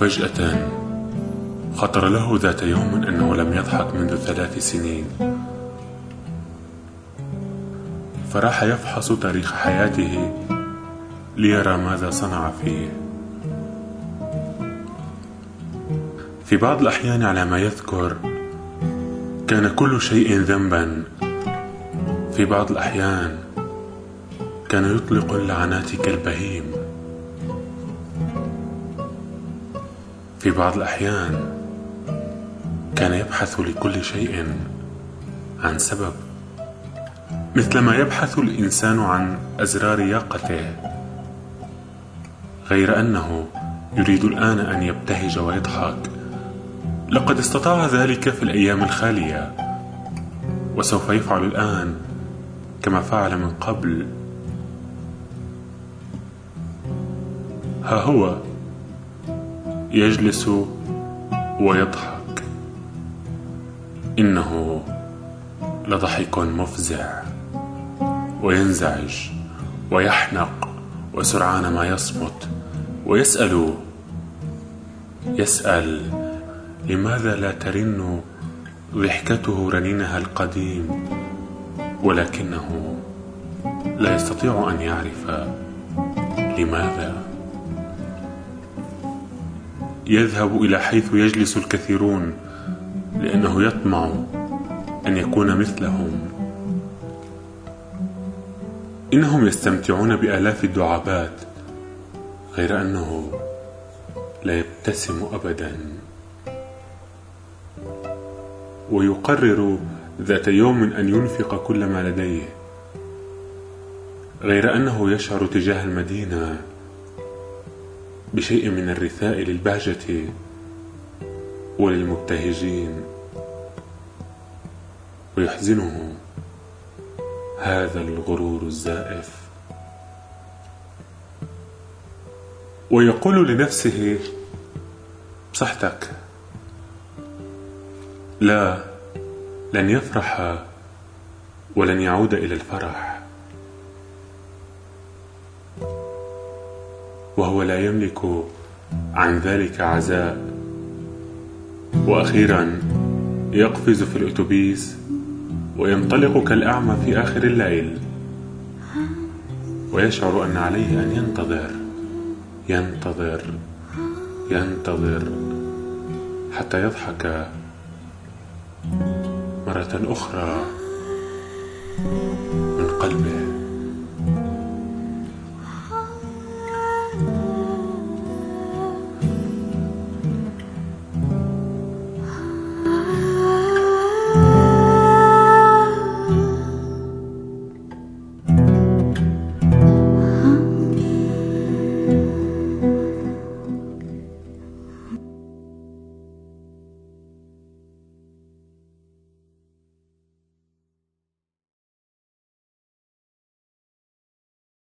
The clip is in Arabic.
فجأة خطر له ذات يوم أنه لم يضحك منذ ثلاث سنين. فراح يفحص تاريخ حياته ليرى ماذا صنع فيه. في بعض الأحيان على ما يذكر كان كل شيء ذنبا. في بعض الأحيان كان يطلق اللعنات كالبهيم. في بعض الأحيان كان يبحث لكل شيء عن سبب مثلما يبحث الإنسان عن أزرار ياقته غير أنه يريد الآن أن يبتهج ويضحك. لقد استطاع ذلك في الأيام الخالية وسوف يفعل الآن كما فعل من قبل. ها هو يجلس ويضحك. إنه لضحك مفزع وينزعج ويحنق وسرعان ما يصمت ويسأل يسأل لماذا لا ترن ضحكته رنينها القديم؟ ولكنه لا يستطيع أن يعرف لماذا. يذهب إلى حيث يجلس الكثيرون لأنه يطمع أن يكون مثلهم. إنهم يستمتعون بآلاف الدعابات غير أنه لا يبتسم أبدا. ويقرر ذات يوم أن ينفق كل ما لديه غير أنه يشعر تجاه المدينة. بشيء من الرثاء للبهجة وللمبتهجين. ويحزنه هذا الغرور الزائف. ويقول لنفسه بصحتك لا لن يفرح ولن يعود إلى الفرح. وهو لا يملك عن ذلك عزاء. وأخيرا يقفز في الأتوبيس وينطلق كالأعمى في آخر الليل. ويشعر أن عليه أن ينتظر ينتظر ينتظر حتى يضحك مرة أخرى من قلبه.